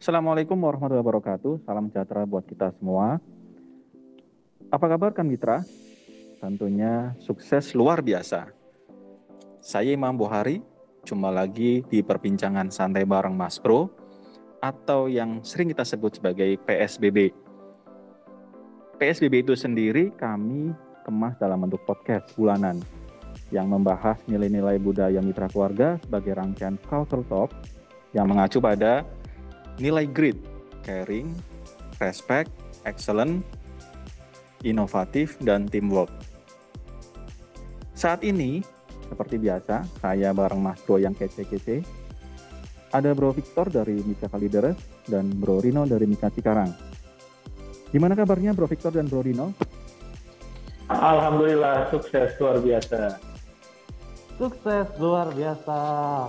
Assalamualaikum warahmatullahi wabarakatuh. Salam sejahtera buat kita semua. Apa kabar kan mitra? Tentunya sukses luar biasa. Saya Imam Buhari, cuma lagi di perbincangan santai bareng Mas Bro atau yang sering kita sebut sebagai PSBB. PSBB itu sendiri kami kemas dalam bentuk podcast bulanan yang membahas nilai-nilai budaya mitra keluarga sebagai rangkaian culture talk yang mengacu pada nilai grit, caring, respect, excellent, inovatif, dan teamwork. Saat ini, seperti biasa, saya bareng Mas Bro yang kece-kece. Ada Bro Victor dari Mika Kalideres dan Bro Rino dari Mika Cikarang. Gimana kabarnya Bro Victor dan Bro Rino? Alhamdulillah sukses luar biasa. Sukses luar biasa,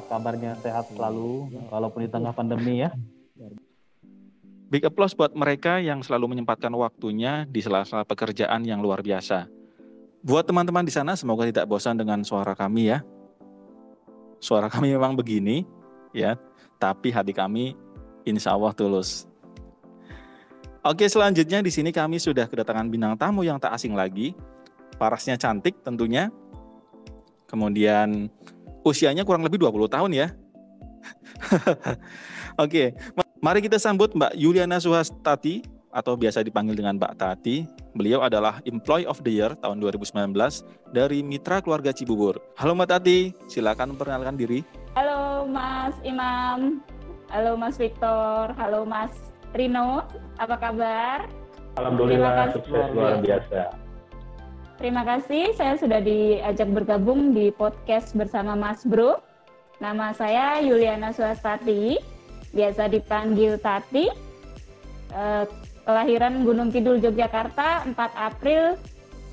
kabarnya sehat selalu walaupun di tengah pandemi ya. Big applause buat mereka yang selalu menyempatkan waktunya di sela-sela pekerjaan yang luar biasa. Buat teman-teman di sana semoga tidak bosan dengan suara kami ya. Suara kami memang begini ya, tapi hati kami insya Allah tulus. Oke selanjutnya di sini kami sudah kedatangan bintang tamu yang tak asing lagi. Parasnya cantik tentunya, Kemudian usianya kurang lebih 20 tahun ya. Oke, mari kita sambut Mbak Yuliana Suhastati atau biasa dipanggil dengan Mbak Tati. Beliau adalah Employee of the Year tahun 2019 dari Mitra Keluarga Cibubur. Halo Mbak Tati, silakan memperkenalkan diri. Halo Mas Imam, halo Mas Victor, halo Mas Rino, apa kabar? Alhamdulillah sukses luar biasa. Terima kasih, saya sudah diajak bergabung di podcast bersama Mas Bro. Nama saya Yuliana Suastati, biasa dipanggil Tati. Eh, kelahiran Gunung Kidul, Yogyakarta, 4 April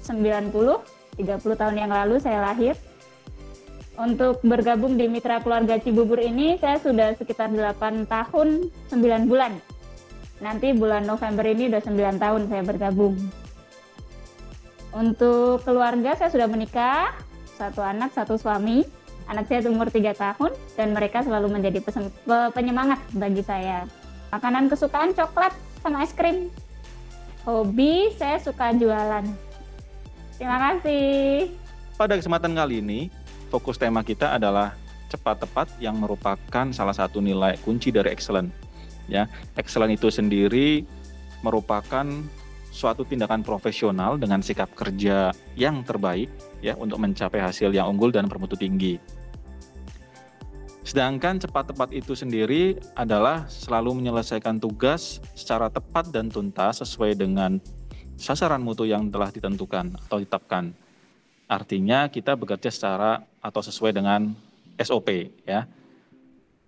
90, 30 tahun yang lalu saya lahir. Untuk bergabung di Mitra Keluarga Cibubur ini, saya sudah sekitar 8 tahun 9 bulan. Nanti bulan November ini udah 9 tahun saya bergabung. Untuk keluarga saya sudah menikah, satu anak, satu suami. Anak saya umur 3 tahun dan mereka selalu menjadi penyemangat bagi saya. Makanan kesukaan coklat sama es krim. Hobi saya suka jualan. Terima kasih. Pada kesempatan kali ini, fokus tema kita adalah cepat tepat yang merupakan salah satu nilai kunci dari excellent. Ya, excellent itu sendiri merupakan suatu tindakan profesional dengan sikap kerja yang terbaik ya untuk mencapai hasil yang unggul dan bermutu tinggi. Sedangkan cepat tepat itu sendiri adalah selalu menyelesaikan tugas secara tepat dan tuntas sesuai dengan sasaran mutu yang telah ditentukan atau ditetapkan. Artinya kita bekerja secara atau sesuai dengan SOP ya.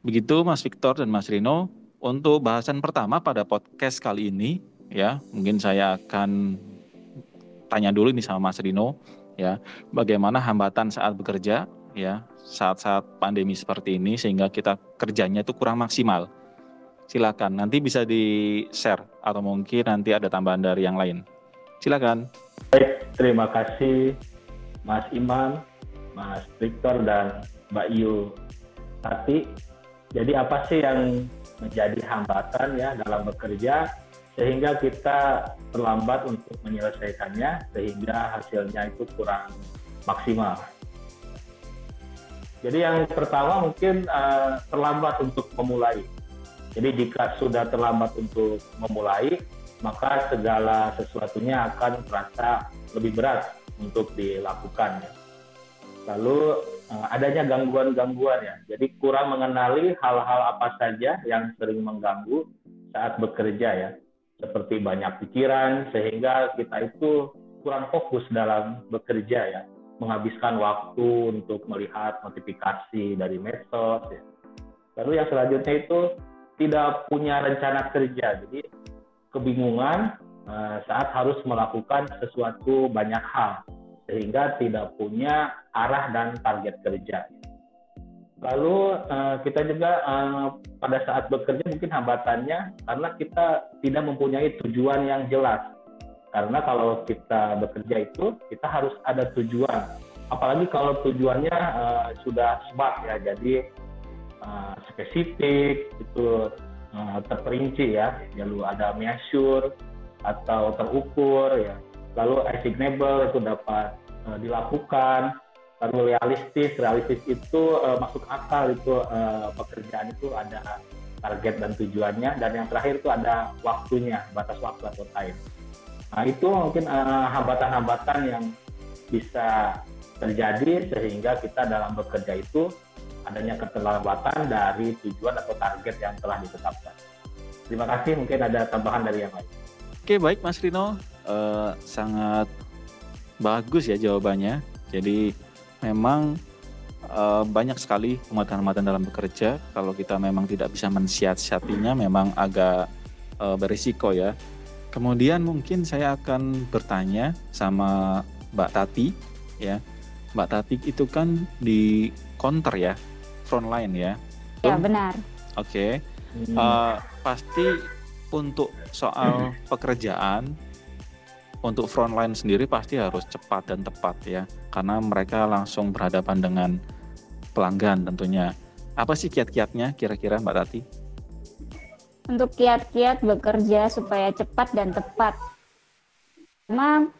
Begitu Mas Victor dan Mas Rino untuk bahasan pertama pada podcast kali ini ya mungkin saya akan tanya dulu nih sama Mas Rino ya bagaimana hambatan saat bekerja ya saat-saat pandemi seperti ini sehingga kita kerjanya itu kurang maksimal. Silakan nanti bisa di share atau mungkin nanti ada tambahan dari yang lain. Silakan. Baik terima kasih Mas Iman Mas Victor dan Mbak Yu. Tati jadi apa sih yang menjadi hambatan ya dalam bekerja sehingga kita terlambat untuk menyelesaikannya sehingga hasilnya itu kurang maksimal. Jadi yang pertama mungkin uh, terlambat untuk memulai. Jadi jika sudah terlambat untuk memulai, maka segala sesuatunya akan terasa lebih berat untuk dilakukan. Ya. Lalu uh, adanya gangguan-gangguan ya. Jadi kurang mengenali hal-hal apa saja yang sering mengganggu saat bekerja ya seperti banyak pikiran sehingga kita itu kurang fokus dalam bekerja ya menghabiskan waktu untuk melihat notifikasi dari medsos ya. lalu yang selanjutnya itu tidak punya rencana kerja jadi kebingungan uh, saat harus melakukan sesuatu banyak hal sehingga tidak punya arah dan target kerja Lalu uh, kita juga uh, pada saat bekerja mungkin hambatannya karena kita tidak mempunyai tujuan yang jelas. Karena kalau kita bekerja itu kita harus ada tujuan. Apalagi kalau tujuannya uh, sudah smart ya. Jadi uh, spesifik itu uh, terperinci ya lalu ada measure atau terukur ya lalu assignable itu dapat uh, dilakukan lalu realistis realistis itu uh, masuk akal itu uh, pekerjaan itu ada target dan tujuannya dan yang terakhir itu ada waktunya batas waktu atau time nah itu mungkin uh, hambatan-hambatan yang bisa terjadi sehingga kita dalam bekerja itu adanya keterlambatan dari tujuan atau target yang telah ditetapkan. Terima kasih, mungkin ada tambahan dari yang lain. Oke, baik Mas Rino, uh, sangat bagus ya jawabannya. Jadi memang uh, banyak sekali hambatan-hambatan dalam bekerja. Kalau kita memang tidak bisa mensiasatinya, memang agak uh, berisiko ya. Kemudian mungkin saya akan bertanya sama Mbak Tati ya. Mbak Tati itu kan di counter ya, front line ya. Ya benar. Oke. Okay. Uh, pasti untuk soal pekerjaan untuk frontline sendiri pasti harus cepat dan tepat ya karena mereka langsung berhadapan dengan pelanggan tentunya apa sih kiat-kiatnya kira-kira Mbak Tati? Untuk kiat-kiat bekerja supaya cepat dan tepat. Memang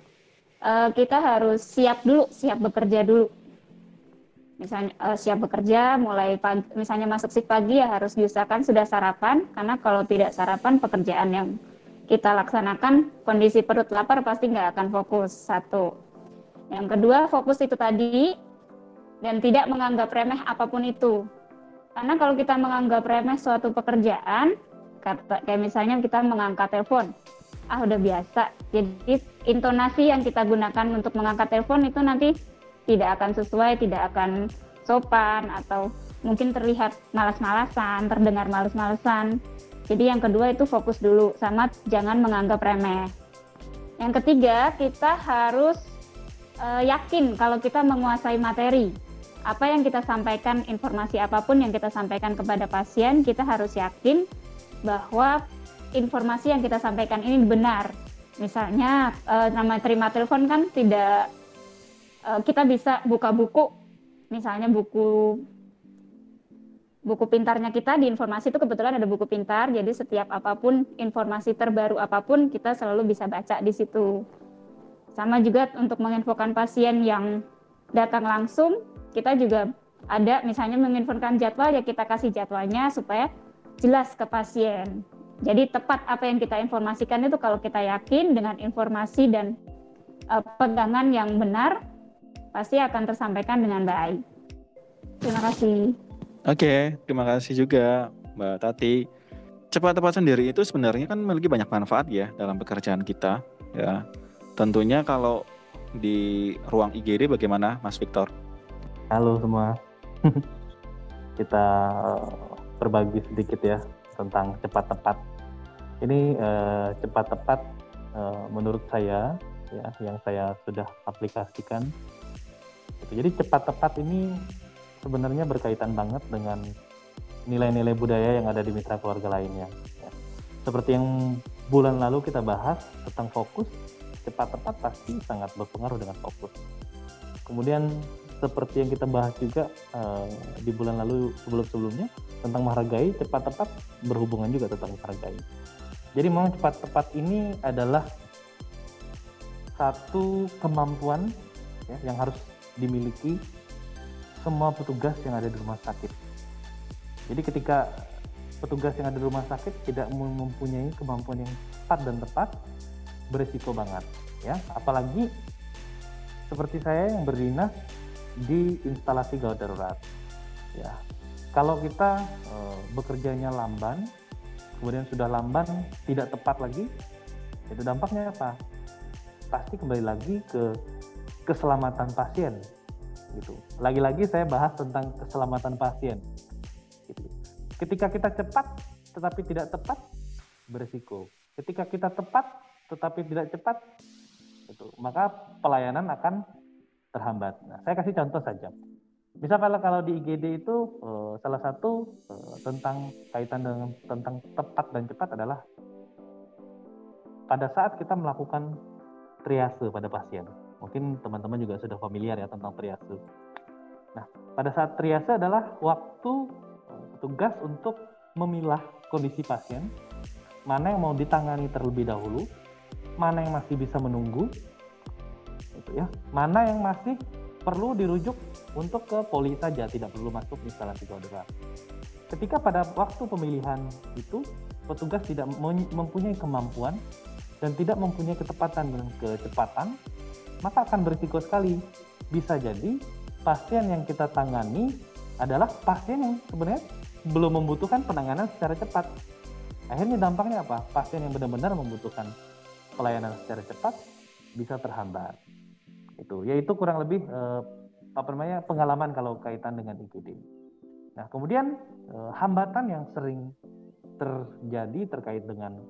uh, kita harus siap dulu siap bekerja dulu. Misalnya uh, siap bekerja mulai pagi misalnya masuk shift pagi ya harus diusahakan sudah sarapan karena kalau tidak sarapan pekerjaan yang kita laksanakan kondisi perut lapar pasti nggak akan fokus satu. Yang kedua fokus itu tadi dan tidak menganggap remeh apa pun itu. Karena kalau kita menganggap remeh suatu pekerjaan kata kayak misalnya kita mengangkat telepon ah udah biasa jadi intonasi yang kita gunakan untuk mengangkat telepon itu nanti tidak akan sesuai, tidak akan sopan atau mungkin terlihat malas-malasan, terdengar malas-malasan. Jadi yang kedua itu fokus dulu sama jangan menganggap remeh. Yang ketiga, kita harus uh, yakin kalau kita menguasai materi. Apa yang kita sampaikan, informasi apa pun yang kita sampaikan kepada pasien, kita harus yakin bahwa informasi yang kita sampaikan ini benar. Misalnya, uh, nama terima telepon kan tidak Eh, kita bisa buka buku. Misalnya buku buku pintarnya kita di informasi itu kebetulan ada buku pintar. Jadi setiap apa pun informasi terbaru apa pun kita selalu bisa baca di situ. Sama juga untuk menginfokan pasien yang datang langsung kita juga ada misalnya menginfokan jadwal ya kita kasih jadwalnya supaya jelas ke pasien jadi tepat apa yang kita informasikan itu kalau kita yakin dengan informasi dan uh, pegangan yang benar pasti akan tersampaikan dengan baik. Terima kasih. Oke, terima kasih juga Mbak Tati. Cepat tepat sendiri itu sebenarnya kan memiliki banyak manfaat ya dalam pekerjaan kita ya. Tentunya kalau di ruang IGD bagaimana Mas Victor? Halo semua. kita berbagi sedikit ya tentang cepat tepat. Ini uh, cepat tepat uh, menurut saya ya yang saya sudah aplikasikan Gitu. Jadi cepat tepat ini sebenarnya berkaitan banget dengan nilai-nilai budaya yang ada di mitra keluarga lainnya. Ya. Seperti yang bulan lalu kita bahas tentang fokus, cepat tepat pasti sangat berpengaruh dengan fokus. Kemudian seperti yang kita bahas juga uh, di bulan lalu sebelum-sebelumnya tentang menghargai, cepat tepat berhubungan juga tentang menghargai. Jadi memang cepat tepat ini adalah satu kemampuan ya, yang harus dimiliki semua petugas yang ada di rumah sakit. Jadi ketika petugas yang ada di rumah sakit tidak mempunyai kemampuan yang cepat dan tepat, beresiko banget ya. Apalagi seperti saya yang berdinas di instalasi gawat darurat. Ya. Kalau kita e, bekerjanya lamban, kemudian sudah lamban tidak tepat lagi, itu dampaknya apa? Pasti kembali lagi ke keselamatan pasien gitu. Lagi-lagi saya bahas tentang keselamatan pasien. Gitu. Ketika kita cepat tetapi tidak tepat berisiko. Ketika kita tepat tetapi tidak cepat itu maka pelayanan akan terhambat. Nah, saya kasih contoh saja. Misalnya kalau di IGD itu uh, salah satu uh, tentang kaitan dengan tentang tepat dan cepat adalah pada saat kita melakukan triase pada pasien Mungkin teman-teman juga sudah familiar ya tentang triase. Nah, pada saat triase adalah waktu eh, tugas untuk memilah kondisi pasien, mana yang mau ditangani terlebih dahulu, mana yang masih bisa menunggu, itu ya, mana yang masih perlu dirujuk untuk ke poli saja, tidak perlu masuk instalasi gawat Ketika pada waktu pemilihan itu petugas tidak mempunyai kemampuan dan tidak mempunyai ketepatan dan kecepatan, maka akan berisiko sekali. Bisa jadi pasien yang kita tangani adalah pasien yang sebenarnya belum membutuhkan penanganan secara cepat. Akhirnya dampaknya apa? Pasien yang benar-benar membutuhkan pelayanan secara cepat bisa terhambat. Itu, yaitu kurang lebih eh, apa namanya pengalaman kalau kaitan dengan IGD. Nah, kemudian eh, hambatan yang sering terjadi terkait dengan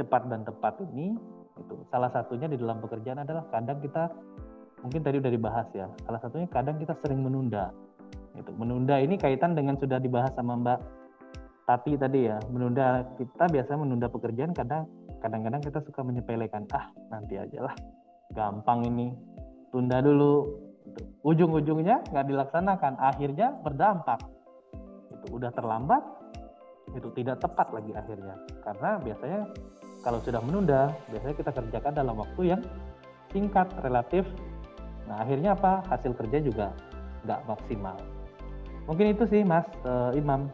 cepat dan tepat ini itu salah satunya di dalam pekerjaan adalah kadang kita mungkin tadi udah dibahas ya salah satunya kadang kita sering menunda. Itu menunda ini kaitan dengan sudah dibahas sama Mbak Tati tadi ya menunda kita biasanya menunda pekerjaan kadang kadang-kadang kita suka menyepelekan ah nanti aja lah gampang ini. Tunda dulu. Ujung-ujungnya nggak dilaksanakan akhirnya berdampak. Itu udah terlambat itu tidak tepat lagi akhirnya. Karena biasanya kalau sudah menunda biasanya kita kerjakan dalam waktu yang singkat relatif. Nah akhirnya apa? Hasil kerja juga nggak maksimal. Mungkin itu sih mas uh, Imam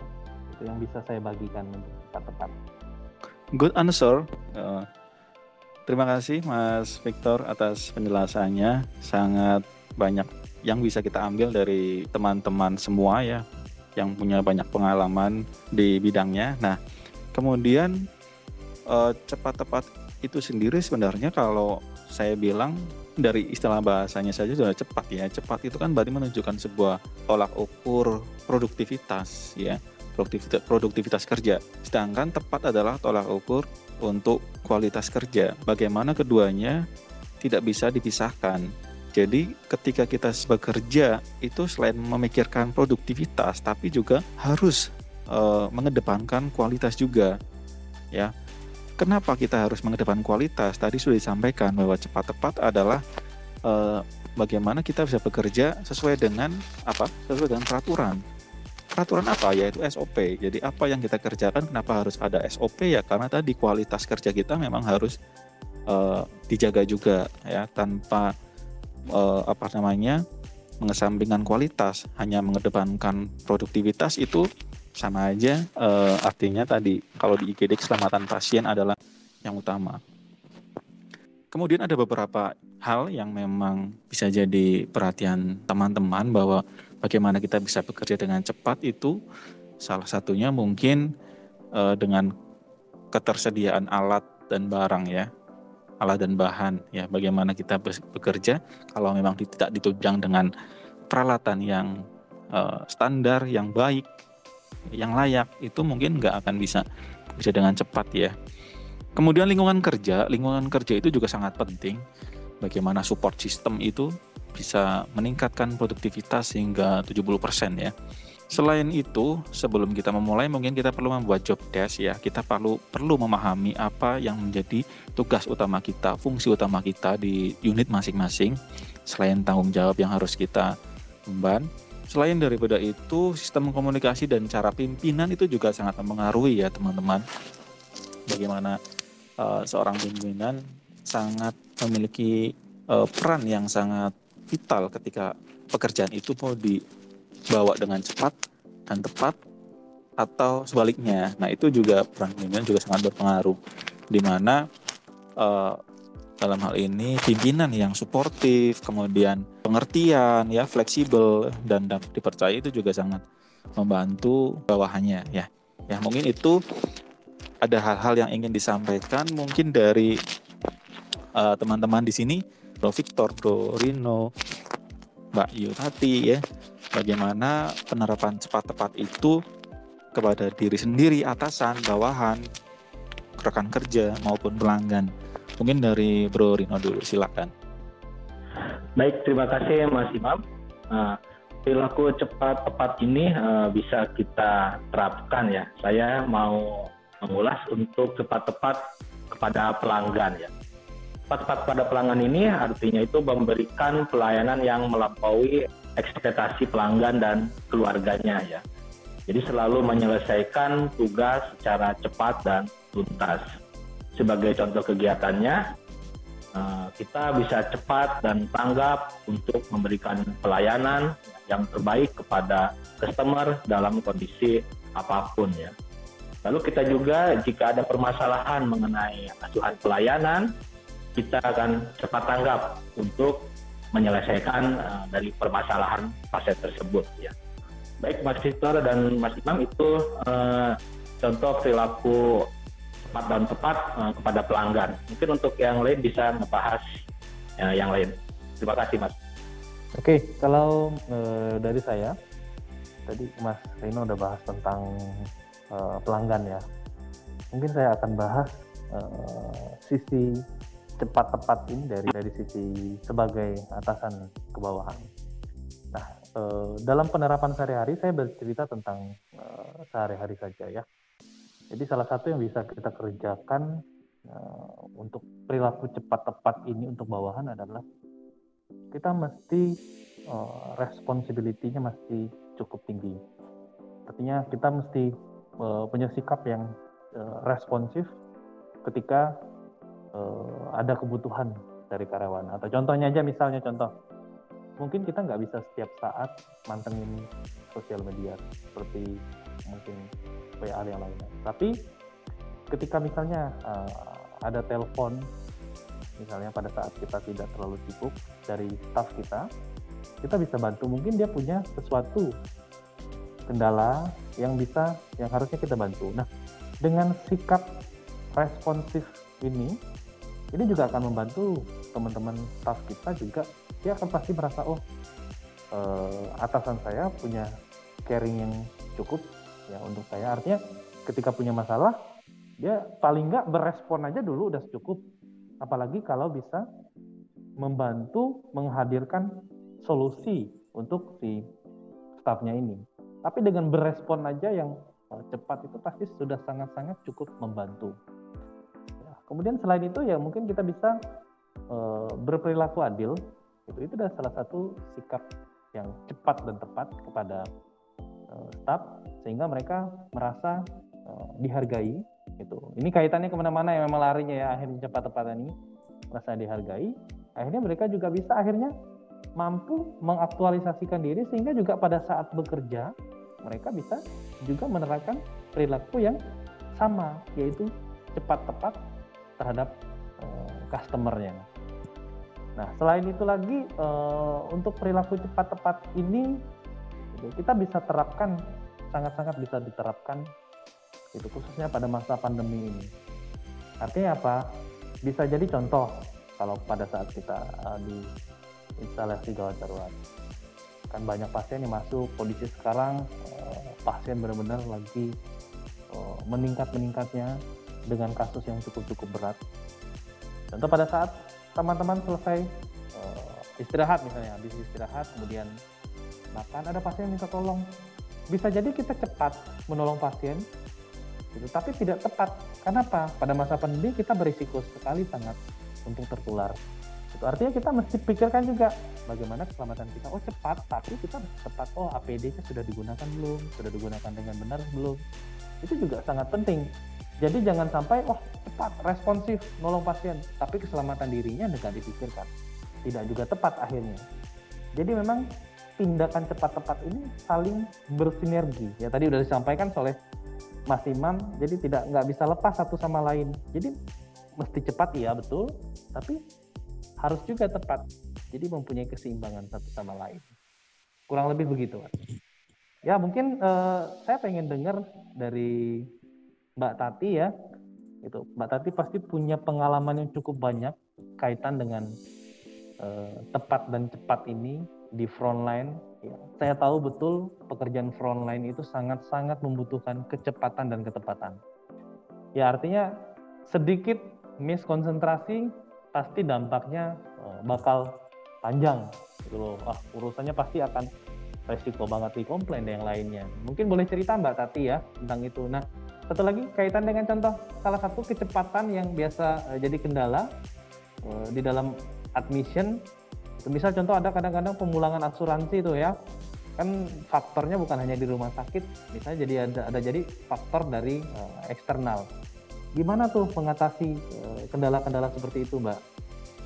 itu yang bisa saya bagikan tepat-tepat good answer. Uh, terima kasih mas Victor atas penjelasannya sangat banyak yang bisa kita ambil dari teman-teman semua ya yang punya banyak pengalaman di bidangnya. Nah, kemudian uh, cepat tepat itu sendiri sebenarnya kalau saya bilang dari istilah bahasanya saja sudah cepat ya. Cepat itu kan berarti menunjukkan sebuah tolak ukur produktivitas ya, produktivitas, produktivitas kerja. Sedangkan tepat adalah tolak ukur untuk kualitas kerja. Bagaimana keduanya tidak bisa dipisahkan jadi ketika kita bekerja itu selain memikirkan produktivitas tapi juga harus uh, mengedepankan kualitas juga. Ya. Kenapa kita harus mengedepankan kualitas? Tadi sudah disampaikan bahwa cepat tepat adalah uh, bagaimana kita bisa bekerja sesuai dengan apa? Sesuai dengan peraturan. Peraturan apa? Yaitu SOP. Jadi apa yang kita kerjakan kenapa harus ada SOP ya? Karena tadi kualitas kerja kita memang harus uh, dijaga juga ya tanpa uh, apa namanya mengesampingkan kualitas hanya mengedepankan produktivitas itu sama aja uh, artinya tadi kalau di IGD keselamatan pasien adalah yang utama. Kemudian ada beberapa hal yang memang bisa jadi perhatian teman-teman bahwa bagaimana kita bisa bekerja dengan cepat itu salah satunya mungkin uh, dengan ketersediaan alat dan barang ya alat dan bahan ya bagaimana kita bekerja kalau memang tidak ditunjang dengan peralatan yang uh, standar yang baik yang layak itu mungkin nggak akan bisa bisa dengan cepat ya. Kemudian lingkungan kerja lingkungan kerja itu juga sangat penting. Bagaimana support system itu bisa meningkatkan produktivitas hingga 70% ya Selain itu, sebelum kita memulai mungkin kita perlu membuat job desk ya. Kita perlu perlu memahami apa yang menjadi tugas utama kita, fungsi utama kita di unit masing-masing selain tanggung jawab yang harus kita emban. Selain daripada itu, sistem komunikasi dan cara pimpinan itu juga sangat mempengaruhi ya, teman-teman. Bagaimana uh, seorang pimpinan sangat memiliki uh, peran yang sangat vital ketika pekerjaan itu mau di bawa dengan cepat dan tepat atau sebaliknya. Nah itu juga peran pimpinan juga sangat berpengaruh. Di mana uh, dalam hal ini pimpinan yang suportif, kemudian pengertian, ya fleksibel dan dipercaya itu juga sangat membantu bawahannya ya. Ya mungkin itu ada hal-hal yang ingin disampaikan mungkin dari uh, teman-teman di sini, Bro Victor, Bro Rino, Mbak Yutati ya bagaimana penerapan cepat tepat itu kepada diri sendiri, atasan, bawahan, rekan kerja maupun pelanggan. Mungkin dari Bro Rino dulu, silakan. Baik, terima kasih Mas Imam. Nah, perilaku cepat tepat ini uh, bisa kita terapkan ya. Saya mau mengulas untuk cepat tepat kepada pelanggan ya. Tepat pada pelanggan ini artinya itu memberikan pelayanan yang melampaui ekspektasi pelanggan dan keluarganya ya. Jadi selalu menyelesaikan tugas secara cepat dan tuntas. Sebagai contoh kegiatannya, eh, kita bisa cepat dan tanggap untuk memberikan pelayanan yang terbaik kepada customer dalam kondisi apa pun ya. Lalu kita juga jika ada permasalahan mengenai asuhan pelayanan, kita akan cepat tanggap untuk menyelesaikan uh, dari permasalahan pasien tersebut ya. Baik Mas Victor dan Mas Imam itu uh, contoh perilaku cepat dan tepat uh, kepada pelanggan. Mungkin untuk yang lain bisa membahas uh, yang lain. Terima kasih Mas. Oke, kalau uh, dari saya tadi Mas Rino udah bahas tentang uh, pelanggan ya. Mungkin saya akan bahas uh, sisi cepat tepat ini dari dari sisi sebagai atasan ke bawahan. Nah, uh, dalam penerapan sehari-hari saya bercerita tentang uh, sehari-hari saja ya. Jadi salah satu yang bisa kita kerjakan uh, untuk perilaku cepat tepat ini untuk bawahan adalah kita mesti uh, responsibility-nya mesti cukup tinggi. Artinya kita mesti uh, punya sikap yang uh, responsif ketika uh, ada kebutuhan dari karyawan. Atau contohnya aja misalnya contoh, mungkin kita nggak bisa setiap saat mantengin sosial media seperti mungkin WA yang lainnya. Tapi ketika misalnya uh, ada telepon, misalnya pada saat kita tidak terlalu sibuk dari staff kita, kita bisa bantu. Mungkin dia punya sesuatu kendala yang bisa, yang harusnya kita bantu. Nah, dengan sikap responsif ini, ini juga akan membantu teman-teman staff kita juga. Dia akan pasti merasa, oh, eh, atasan saya punya caring yang cukup ya untuk saya. Artinya ketika punya masalah, dia paling nggak berespon aja dulu udah cukup. Apalagi kalau bisa membantu menghadirkan solusi untuk si stafnya ini. Tapi dengan berespon aja yang eh, cepat itu pasti sudah sangat-sangat cukup membantu. Kemudian selain itu ya mungkin kita bisa uh, berperilaku adil. Itu itu adalah salah satu sikap yang cepat dan tepat kepada uh, staf sehingga mereka merasa uh, dihargai. Itu. Ini kaitannya ke mana-mana yang memang larinya ya akhirnya cepat-tepat ini merasa dihargai. Akhirnya mereka juga bisa akhirnya mampu mengaktualisasikan diri sehingga juga pada saat bekerja mereka bisa juga menerapkan perilaku yang sama yaitu cepat tepat terhadap uh, customernya. Nah selain itu lagi uh, untuk perilaku cepat tepat ini kita bisa terapkan sangat-sangat bisa diterapkan itu khususnya pada masa pandemi ini. Artinya apa? Bisa jadi contoh kalau pada saat kita uh, di instalasi gawat darurat. Kan banyak pasien yang masuk, kondisi sekarang pasien benar-benar lagi uh, meningkat-meningkatnya dengan kasus yang cukup-cukup berat. Contoh pada saat teman-teman selesai uh, istirahat misalnya, habis istirahat kemudian makan, ada pasien yang minta tolong. Bisa jadi kita cepat menolong pasien, gitu, tapi tidak tepat. Kenapa? Pada masa pandemi kita berisiko sekali sangat untuk tertular itu artinya kita mesti pikirkan juga bagaimana keselamatan kita oh cepat tapi kita tepat oh APD-nya sudah digunakan belum sudah digunakan dengan benar belum itu juga sangat penting jadi jangan sampai oh cepat responsif nolong pasien tapi keselamatan dirinya tidak dipikirkan tidak juga tepat akhirnya jadi memang tindakan cepat-tepat ini saling bersinergi ya tadi sudah disampaikan oleh Mas Imam jadi tidak nggak bisa lepas satu sama lain jadi mesti cepat iya betul tapi harus juga tepat. Jadi mempunyai keseimbangan satu sama lain. Kurang lebih begitu. Ya mungkin uh, saya pengen dengar dari Mbak Tati ya. Itu Mbak Tati pasti punya pengalaman yang cukup banyak kaitan dengan uh, tepat dan cepat ini di frontline. Ya, saya tahu betul pekerjaan frontline itu sangat-sangat membutuhkan kecepatan dan ketepatan. Ya artinya sedikit miskonsentrasi pasti dampaknya uh, bakal panjang gitu loh. Ah, urusannya pasti akan resiko banget di komplain dan yang lainnya. Mungkin boleh cerita Mbak Tati ya tentang itu. Nah, satu lagi kaitan dengan contoh salah satu kecepatan yang biasa uh, jadi kendala uh, di dalam admission. Misal contoh ada kadang-kadang pemulangan asuransi itu ya. kan faktornya bukan hanya di rumah sakit misalnya jadi ada ada jadi faktor dari uh, eksternal gimana tuh mengatasi uh, kendala-kendala seperti itu mbak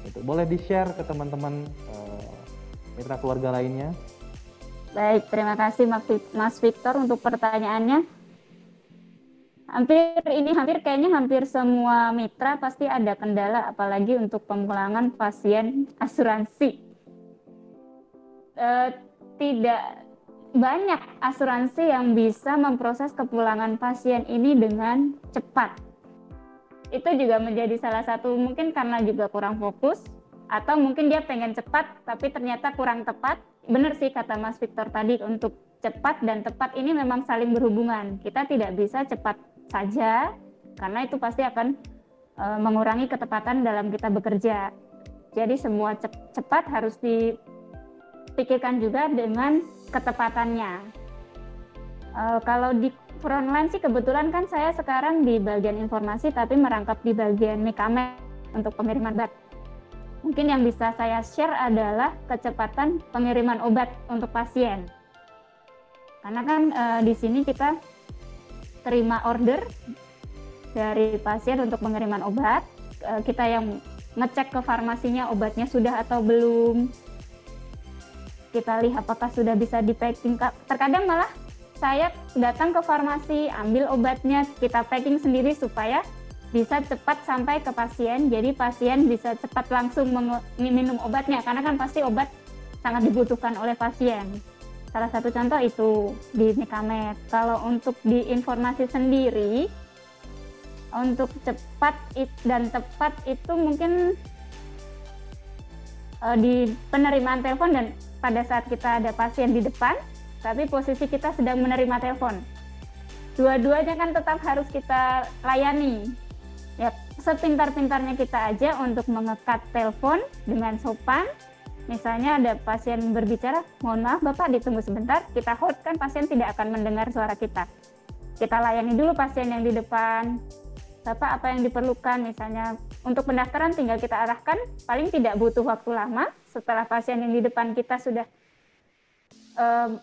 itu boleh di share ke teman-teman uh, mitra keluarga lainnya baik terima kasih Mas Victor untuk pertanyaannya hampir ini hampir kayaknya hampir semua mitra pasti ada kendala apalagi untuk pemulangan pasien asuransi e, tidak banyak asuransi yang bisa memproses kepulangan pasien ini dengan cepat. Itu juga menjadi salah satu mungkin karena juga kurang fokus atau mungkin dia pengen cepat tapi ternyata kurang tepat. Benar sih kata Mas Victor tadi untuk cepat dan tepat ini memang saling berhubungan. Kita tidak bisa cepat saja karena itu pasti akan e, mengurangi ketepatan dalam kita bekerja. Jadi semua cepat harus dipikirkan juga dengan ketepatannya. Uh, kalau di frontline sih kebetulan kan saya sekarang di bagian informasi tapi merangkap di bagian mekamek untuk pengiriman obat. Mungkin yang bisa saya share adalah kecepatan pengiriman obat untuk pasien. Karena kan uh, di sini kita terima order dari pasien untuk pengiriman obat, uh, kita yang ngecek ke farmasinya obatnya sudah atau belum, kita lihat apakah sudah bisa di packing. Terkadang malah saya datang ke farmasi, ambil obatnya, kita packing sendiri supaya bisa cepat sampai ke pasien. Jadi pasien bisa cepat langsung minum obatnya karena kan pasti obat sangat dibutuhkan oleh pasien. Salah satu contoh itu di Nikamed. Kalau untuk di informasi sendiri, untuk cepat dan tepat itu mungkin uh, di penerimaan telepon dan pada saat kita ada pasien di depan, tapi posisi kita sedang menerima telepon. Dua-duanya kan tetap harus kita layani. Ya, sepintar-pintarnya kita aja untuk mengekat telepon dengan sopan. Misalnya ada pasien berbicara, mohon maaf Bapak ditunggu sebentar, kita hold kan pasien tidak akan mendengar suara kita. Kita layani dulu pasien yang di depan, Bapak apa yang diperlukan? Misalnya untuk pendaftaran tinggal kita arahkan. Paling tidak butuh waktu lama. Setelah pasien yang di depan kita sudah um,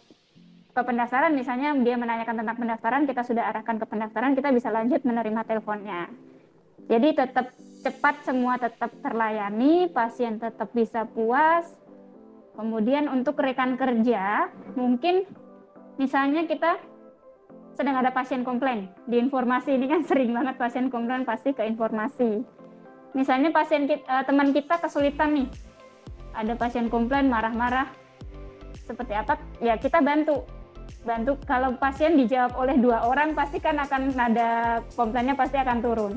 ke pendaftaran misalnya dia menanyakan tentang pendaftaran kita sudah arahkan ke pendaftaran kita bisa lanjut menerima teleponnya. Jadi tetap cepat semua tetap terlayani pasien tetap bisa puas kemudian untuk rekan kerja mungkin misalnya kita sedang ada pasien komplain. Di informasi ini kan sering banget pasien komplain pasti ke informasi. Misalnya pasien kita, eh, teman kita kesulitan nih, ada pasien komplain marah-marah, seperti apa? Ya kita bantu, bantu. Kalau pasien dijawab oleh dua orang, pasti kan akan ada komplainnya pasti akan turun.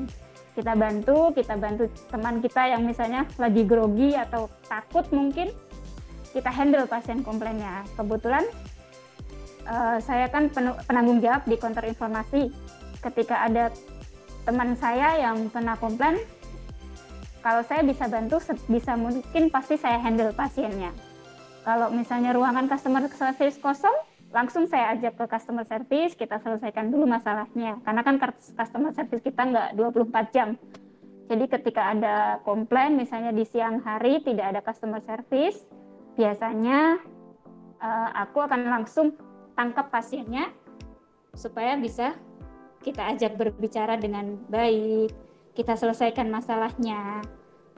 Kita bantu, kita bantu teman kita yang misalnya lagi grogi atau takut mungkin, kita handle pasien komplainnya. Kebetulan uh, saya kan penanggung jawab di konter informasi. Ketika ada teman saya yang kena komplain, kalau saya bisa bantu bisa mungkin pasti saya handle pasiennya. Kalau misalnya ruangan customer service kosong, langsung saya ajak ke customer service, kita selesaikan dulu masalahnya. Karena kan customer service kita nggak 24 jam. Jadi ketika ada komplain, misalnya di siang hari tidak ada customer service, biasanya uh, aku akan langsung tangkap pasiennya supaya bisa kita ajak berbicara dengan baik, kita selesaikan masalahnya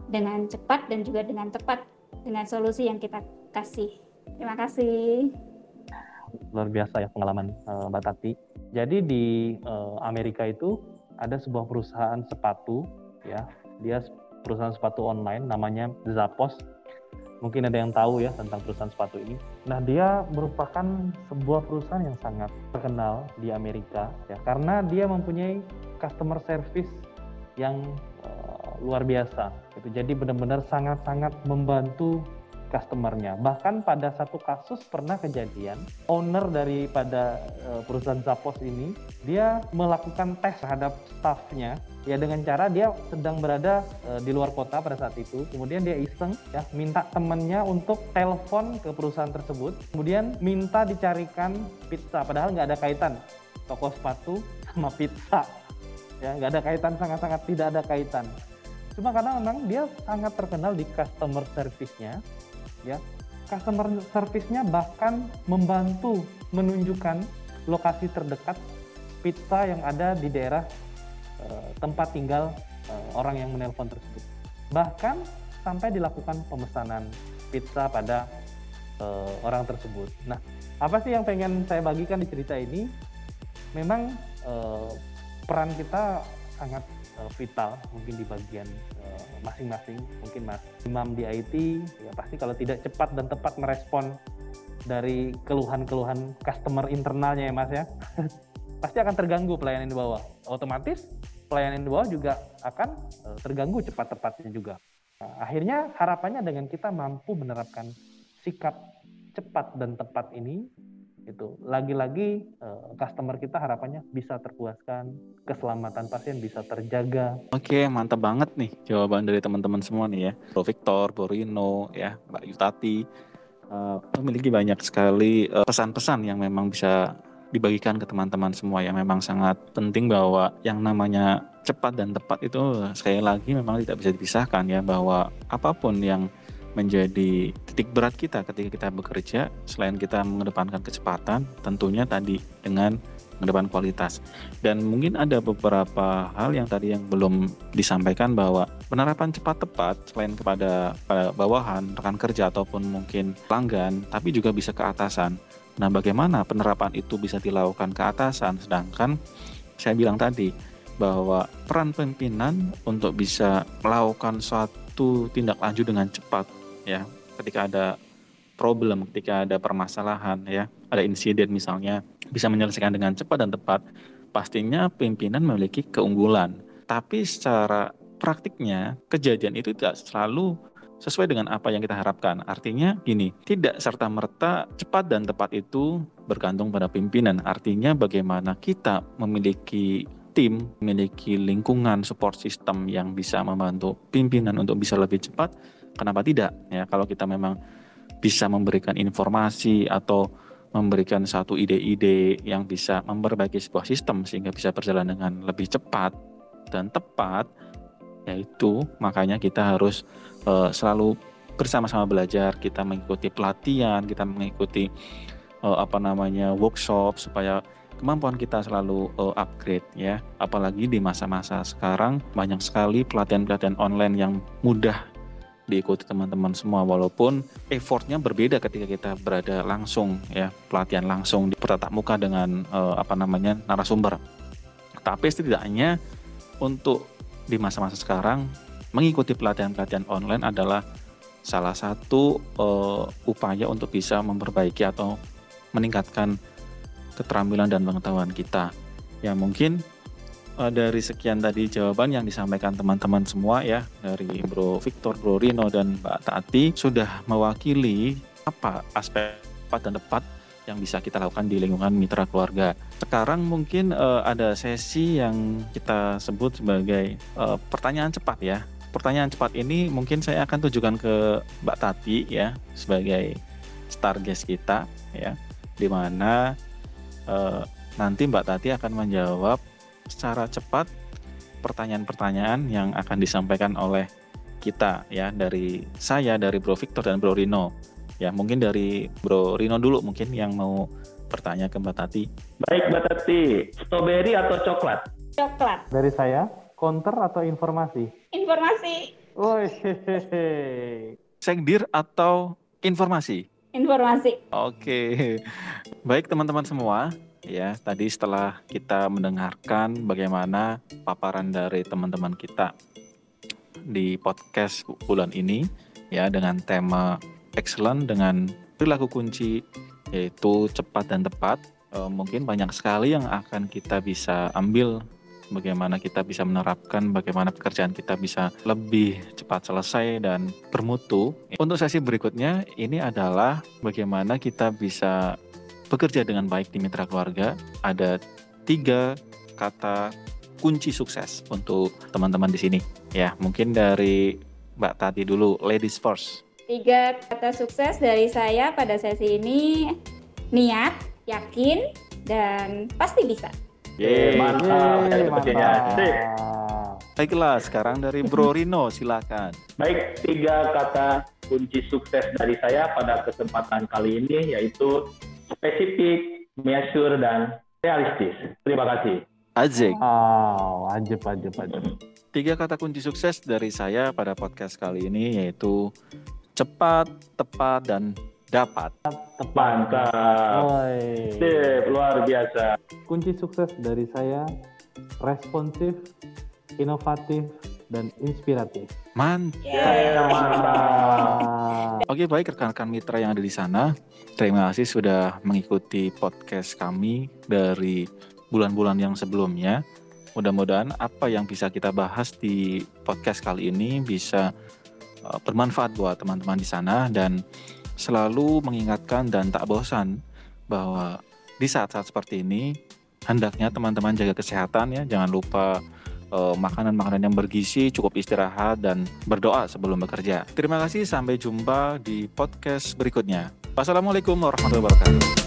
dengan cepat dan juga dengan tepat dengan solusi yang kita kasih. Terima kasih. Luar biasa ya pengalaman uh, Mbak Tati. Jadi di uh, Amerika itu ada sebuah perusahaan sepatu ya, dia perusahaan sepatu online namanya Zappos mungkin ada yang tahu ya tentang perusahaan sepatu ini. Nah, dia merupakan sebuah perusahaan yang sangat terkenal di Amerika ya karena dia mempunyai customer service yang uh, luar biasa. Gitu. Jadi benar-benar sangat-sangat membantu customernya. Bahkan pada satu kasus pernah kejadian, owner daripada uh, perusahaan Zappos ini, dia melakukan tes terhadap staffnya. Ya dengan cara dia sedang berada uh, di luar kota pada saat itu. Kemudian dia iseng ya minta temannya untuk telepon ke perusahaan tersebut. Kemudian minta dicarikan pizza padahal nggak ada kaitan. Toko sepatu sama pizza. Ya nggak ada kaitan sangat-sangat tidak ada kaitan. Cuma karena memang dia sangat terkenal di customer service-nya ya customer service-nya bahkan membantu menunjukkan lokasi terdekat pizza yang ada di daerah uh, tempat tinggal uh, orang yang menelpon tersebut. Bahkan sampai dilakukan pemesanan pizza pada uh, orang tersebut. Nah, apa sih yang pengen saya bagikan di cerita ini? Memang peran kita sangat uh, vital mungkin di bagian masing-masing. Uh, mungkin Mas Imam di IT ya pasti kalau tidak cepat dan tepat merespon dari keluhan-keluhan customer internalnya ya Mas ya. pasti akan terganggu pelayanan di bawah. Otomatis pelayanan di bawah juga akan terganggu cepat-tepatnya juga. Nah, akhirnya harapannya dengan kita mampu menerapkan sikap cepat dan tepat ini itu lagi-lagi uh, customer kita harapannya bisa terpuaskan keselamatan pasien bisa terjaga. Oke mantap banget nih jawaban dari teman-teman semua nih ya. Bro Victor, Bro Rino ya Mbak Yutati uh, memiliki banyak sekali pesan pesan-pesan yang memang bisa dibagikan ke teman-teman semua yang memang sangat penting bahwa yang namanya cepat dan tepat itu sekali lagi memang tidak bisa dipisahkan ya bahwa apa pun yang menjadi titik berat kita ketika kita bekerja selain kita mengedepankan kecepatan tentunya tadi dengan mengedepan kualitas. Dan mungkin ada beberapa hal yang tadi yang belum disampaikan bahwa penerapan cepat tepat selain kepada, pada bawahan rekan kerja ataupun mungkin pelanggan tapi juga bisa ke atasan. Nah bagaimana penerapan itu bisa dilakukan ke atasan? Sedangkan saya bilang tadi bahwa peran pimpinan untuk bisa melakukan suatu tindak lanjut dengan cepat ya ketika ada problem, ketika ada permasalahan ya, ada insiden misalnya bisa menyelesaikan dengan cepat dan tepat, pastinya pimpinan memiliki keunggulan. Tapi secara praktiknya kejadian itu tidak selalu sesuai dengan apa yang kita harapkan. Artinya gini, tidak serta-merta cepat dan tepat itu bergantung pada pimpinan. Artinya bagaimana kita memiliki tim memiliki lingkungan support system yang bisa membantu pimpinan untuk bisa lebih cepat, kenapa tidak? Ya, kalau kita memang bisa memberikan informasi atau memberikan satu ide-ide yang bisa memperbaiki sebuah sistem sehingga bisa berjalan dengan lebih cepat dan tepat, yaitu makanya kita harus uh, selalu bersama-sama belajar, kita mengikuti pelatihan, kita mengikuti uh, apa namanya workshop supaya kemampuan kita selalu uh, upgrade ya. Apalagi di masa-masa sekarang banyak sekali pelatihan-pelatihan online yang mudah diikuti teman-teman semua walaupun effortnya berbeda ketika kita berada langsung ya pelatihan langsung di bertatap muka dengan uh, apa namanya narasumber tapi setidaknya untuk di masa-masa sekarang mengikuti pelatihan-pelatihan online adalah salah satu uh, upaya untuk bisa memperbaiki atau meningkatkan keterampilan dan pengetahuan kita. Ya mungkin uh, dari sekian tadi jawaban yang disampaikan teman-teman semua ya dari Bro Victor, Bro Rino dan Mbak Tati sudah mewakili apa aspek tepat dan tepat yang bisa kita lakukan di lingkungan mitra keluarga. Sekarang mungkin uh, ada sesi yang kita sebut sebagai uh, pertanyaan cepat ya. Pertanyaan cepat ini mungkin saya akan tujukan ke Mbak Tati ya sebagai star guest kita ya, di mana uh, nanti Mbak Tati akan menjawab secara cepat pertanyaan-pertanyaan yang akan disampaikan oleh kita ya dari saya dari Bro Victor dan Bro Rino. Ya, mungkin dari Bro Rino dulu mungkin yang mau bertanya ke Mbak Tati. Baik Mbak Tati, strawberry atau coklat? Coklat. Dari saya, counter atau informasi? Informasi. Oh, Sekdir atau informasi? informasi. Oke, baik teman-teman semua. Ya, tadi setelah kita mendengarkan bagaimana paparan dari teman-teman kita di podcast bulan ini, ya dengan tema excellent dengan perilaku kunci yaitu cepat dan tepat. E, mungkin banyak sekali yang akan kita bisa ambil bagaimana kita bisa menerapkan, bagaimana pekerjaan kita bisa lebih cepat selesai dan bermutu. Untuk sesi berikutnya, ini adalah bagaimana kita bisa bekerja dengan baik di mitra keluarga. Ada tiga kata kunci sukses untuk teman-teman di sini. Ya, mungkin dari Mbak Tati dulu, ladies first. Tiga kata sukses dari saya pada sesi ini, niat, yakin, dan pasti bisa. Yeay, mantap. Yeay, mantap. Baiklah, sekarang dari Bro Rino, silakan. Baik, tiga kata kunci sukses dari saya pada kesempatan kali ini yaitu spesifik, measure, dan realistis. Terima kasih. Ajik. Oh, ajep, ajep, ajep. Tiga kata kunci sukses dari saya pada podcast kali ini yaitu cepat, tepat, dan dapat. Tepat. Mantap. Sip, luar biasa. Kunci sukses dari saya responsif, inovatif, dan inspiratif. Mantap. Ya, mantap. Oke baik rekan-rekan mitra yang ada di sana, terima kasih sudah mengikuti podcast kami dari bulan-bulan yang sebelumnya. Mudah-mudahan apa yang bisa kita bahas di podcast kali ini bisa uh, bermanfaat buat teman-teman di sana dan selalu mengingatkan dan tak bosan bahwa di saat-saat seperti ini hendaknya teman-teman jaga kesehatan ya, jangan lupa makanan-makanan yang bergizi, cukup istirahat dan berdoa sebelum bekerja. Terima kasih, sampai jumpa di podcast berikutnya. Wassalamualaikum warahmatullahi wabarakatuh.